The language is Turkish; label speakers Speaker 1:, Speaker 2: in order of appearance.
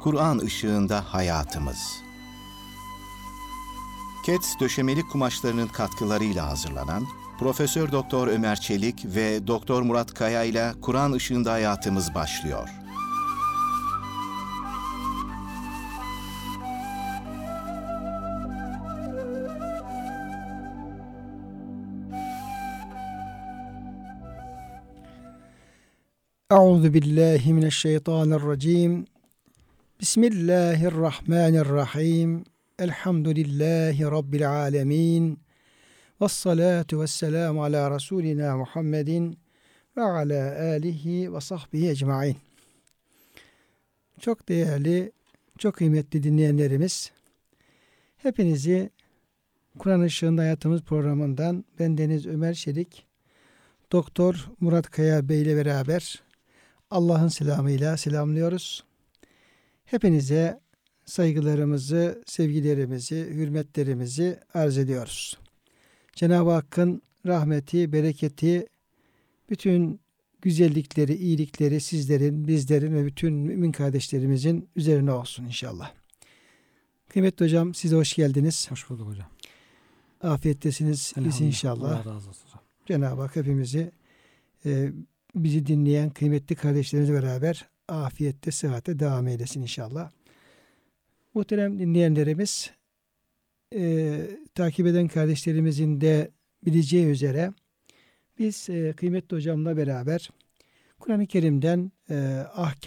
Speaker 1: Kur'an ışığında hayatımız. Kets döşemelik kumaşlarının katkılarıyla hazırlanan Profesör Doktor Ömer Çelik ve Doktor Murat Kaya ile Kur'an ışığında hayatımız başlıyor.
Speaker 2: Euzu billahi mineşşeytanirracim. Bismillahirrahmanirrahim. Elhamdülillahi rabbil alamin. Ves salatu vesselamu ala rasulina Muhammedin ve ala alihi ve sahbihi ecmaîn. Çok değerli, çok kıymetli dinleyenlerimiz, hepinizi Kur'an Işığında Hayatımız programından ben Deniz Ömer Çelik, Doktor Murat Kaya Bey ile beraber Allah'ın selamıyla selamlıyoruz. Hepinize saygılarımızı, sevgilerimizi, hürmetlerimizi arz ediyoruz. Cenab-ı Hakk'ın rahmeti, bereketi, bütün güzellikleri, iyilikleri sizlerin, bizlerin ve bütün mümin kardeşlerimizin üzerine olsun inşallah. Kıymetli hocam size hoş geldiniz.
Speaker 3: Hoş bulduk hocam.
Speaker 2: Afiyettesiniz biz inşallah.
Speaker 3: Allah razı olsun hocam.
Speaker 2: Cenab-ı Hak hepimizi e, bizi dinleyen kıymetli kardeşlerimizle beraber afiyette, sıhhatte devam eylesin inşallah. Muhterem dinleyenlerimiz, e, takip eden kardeşlerimizin de bileceği üzere biz e, kıymetli hocamla beraber Kur'an-ı Kerim'den e, ahkam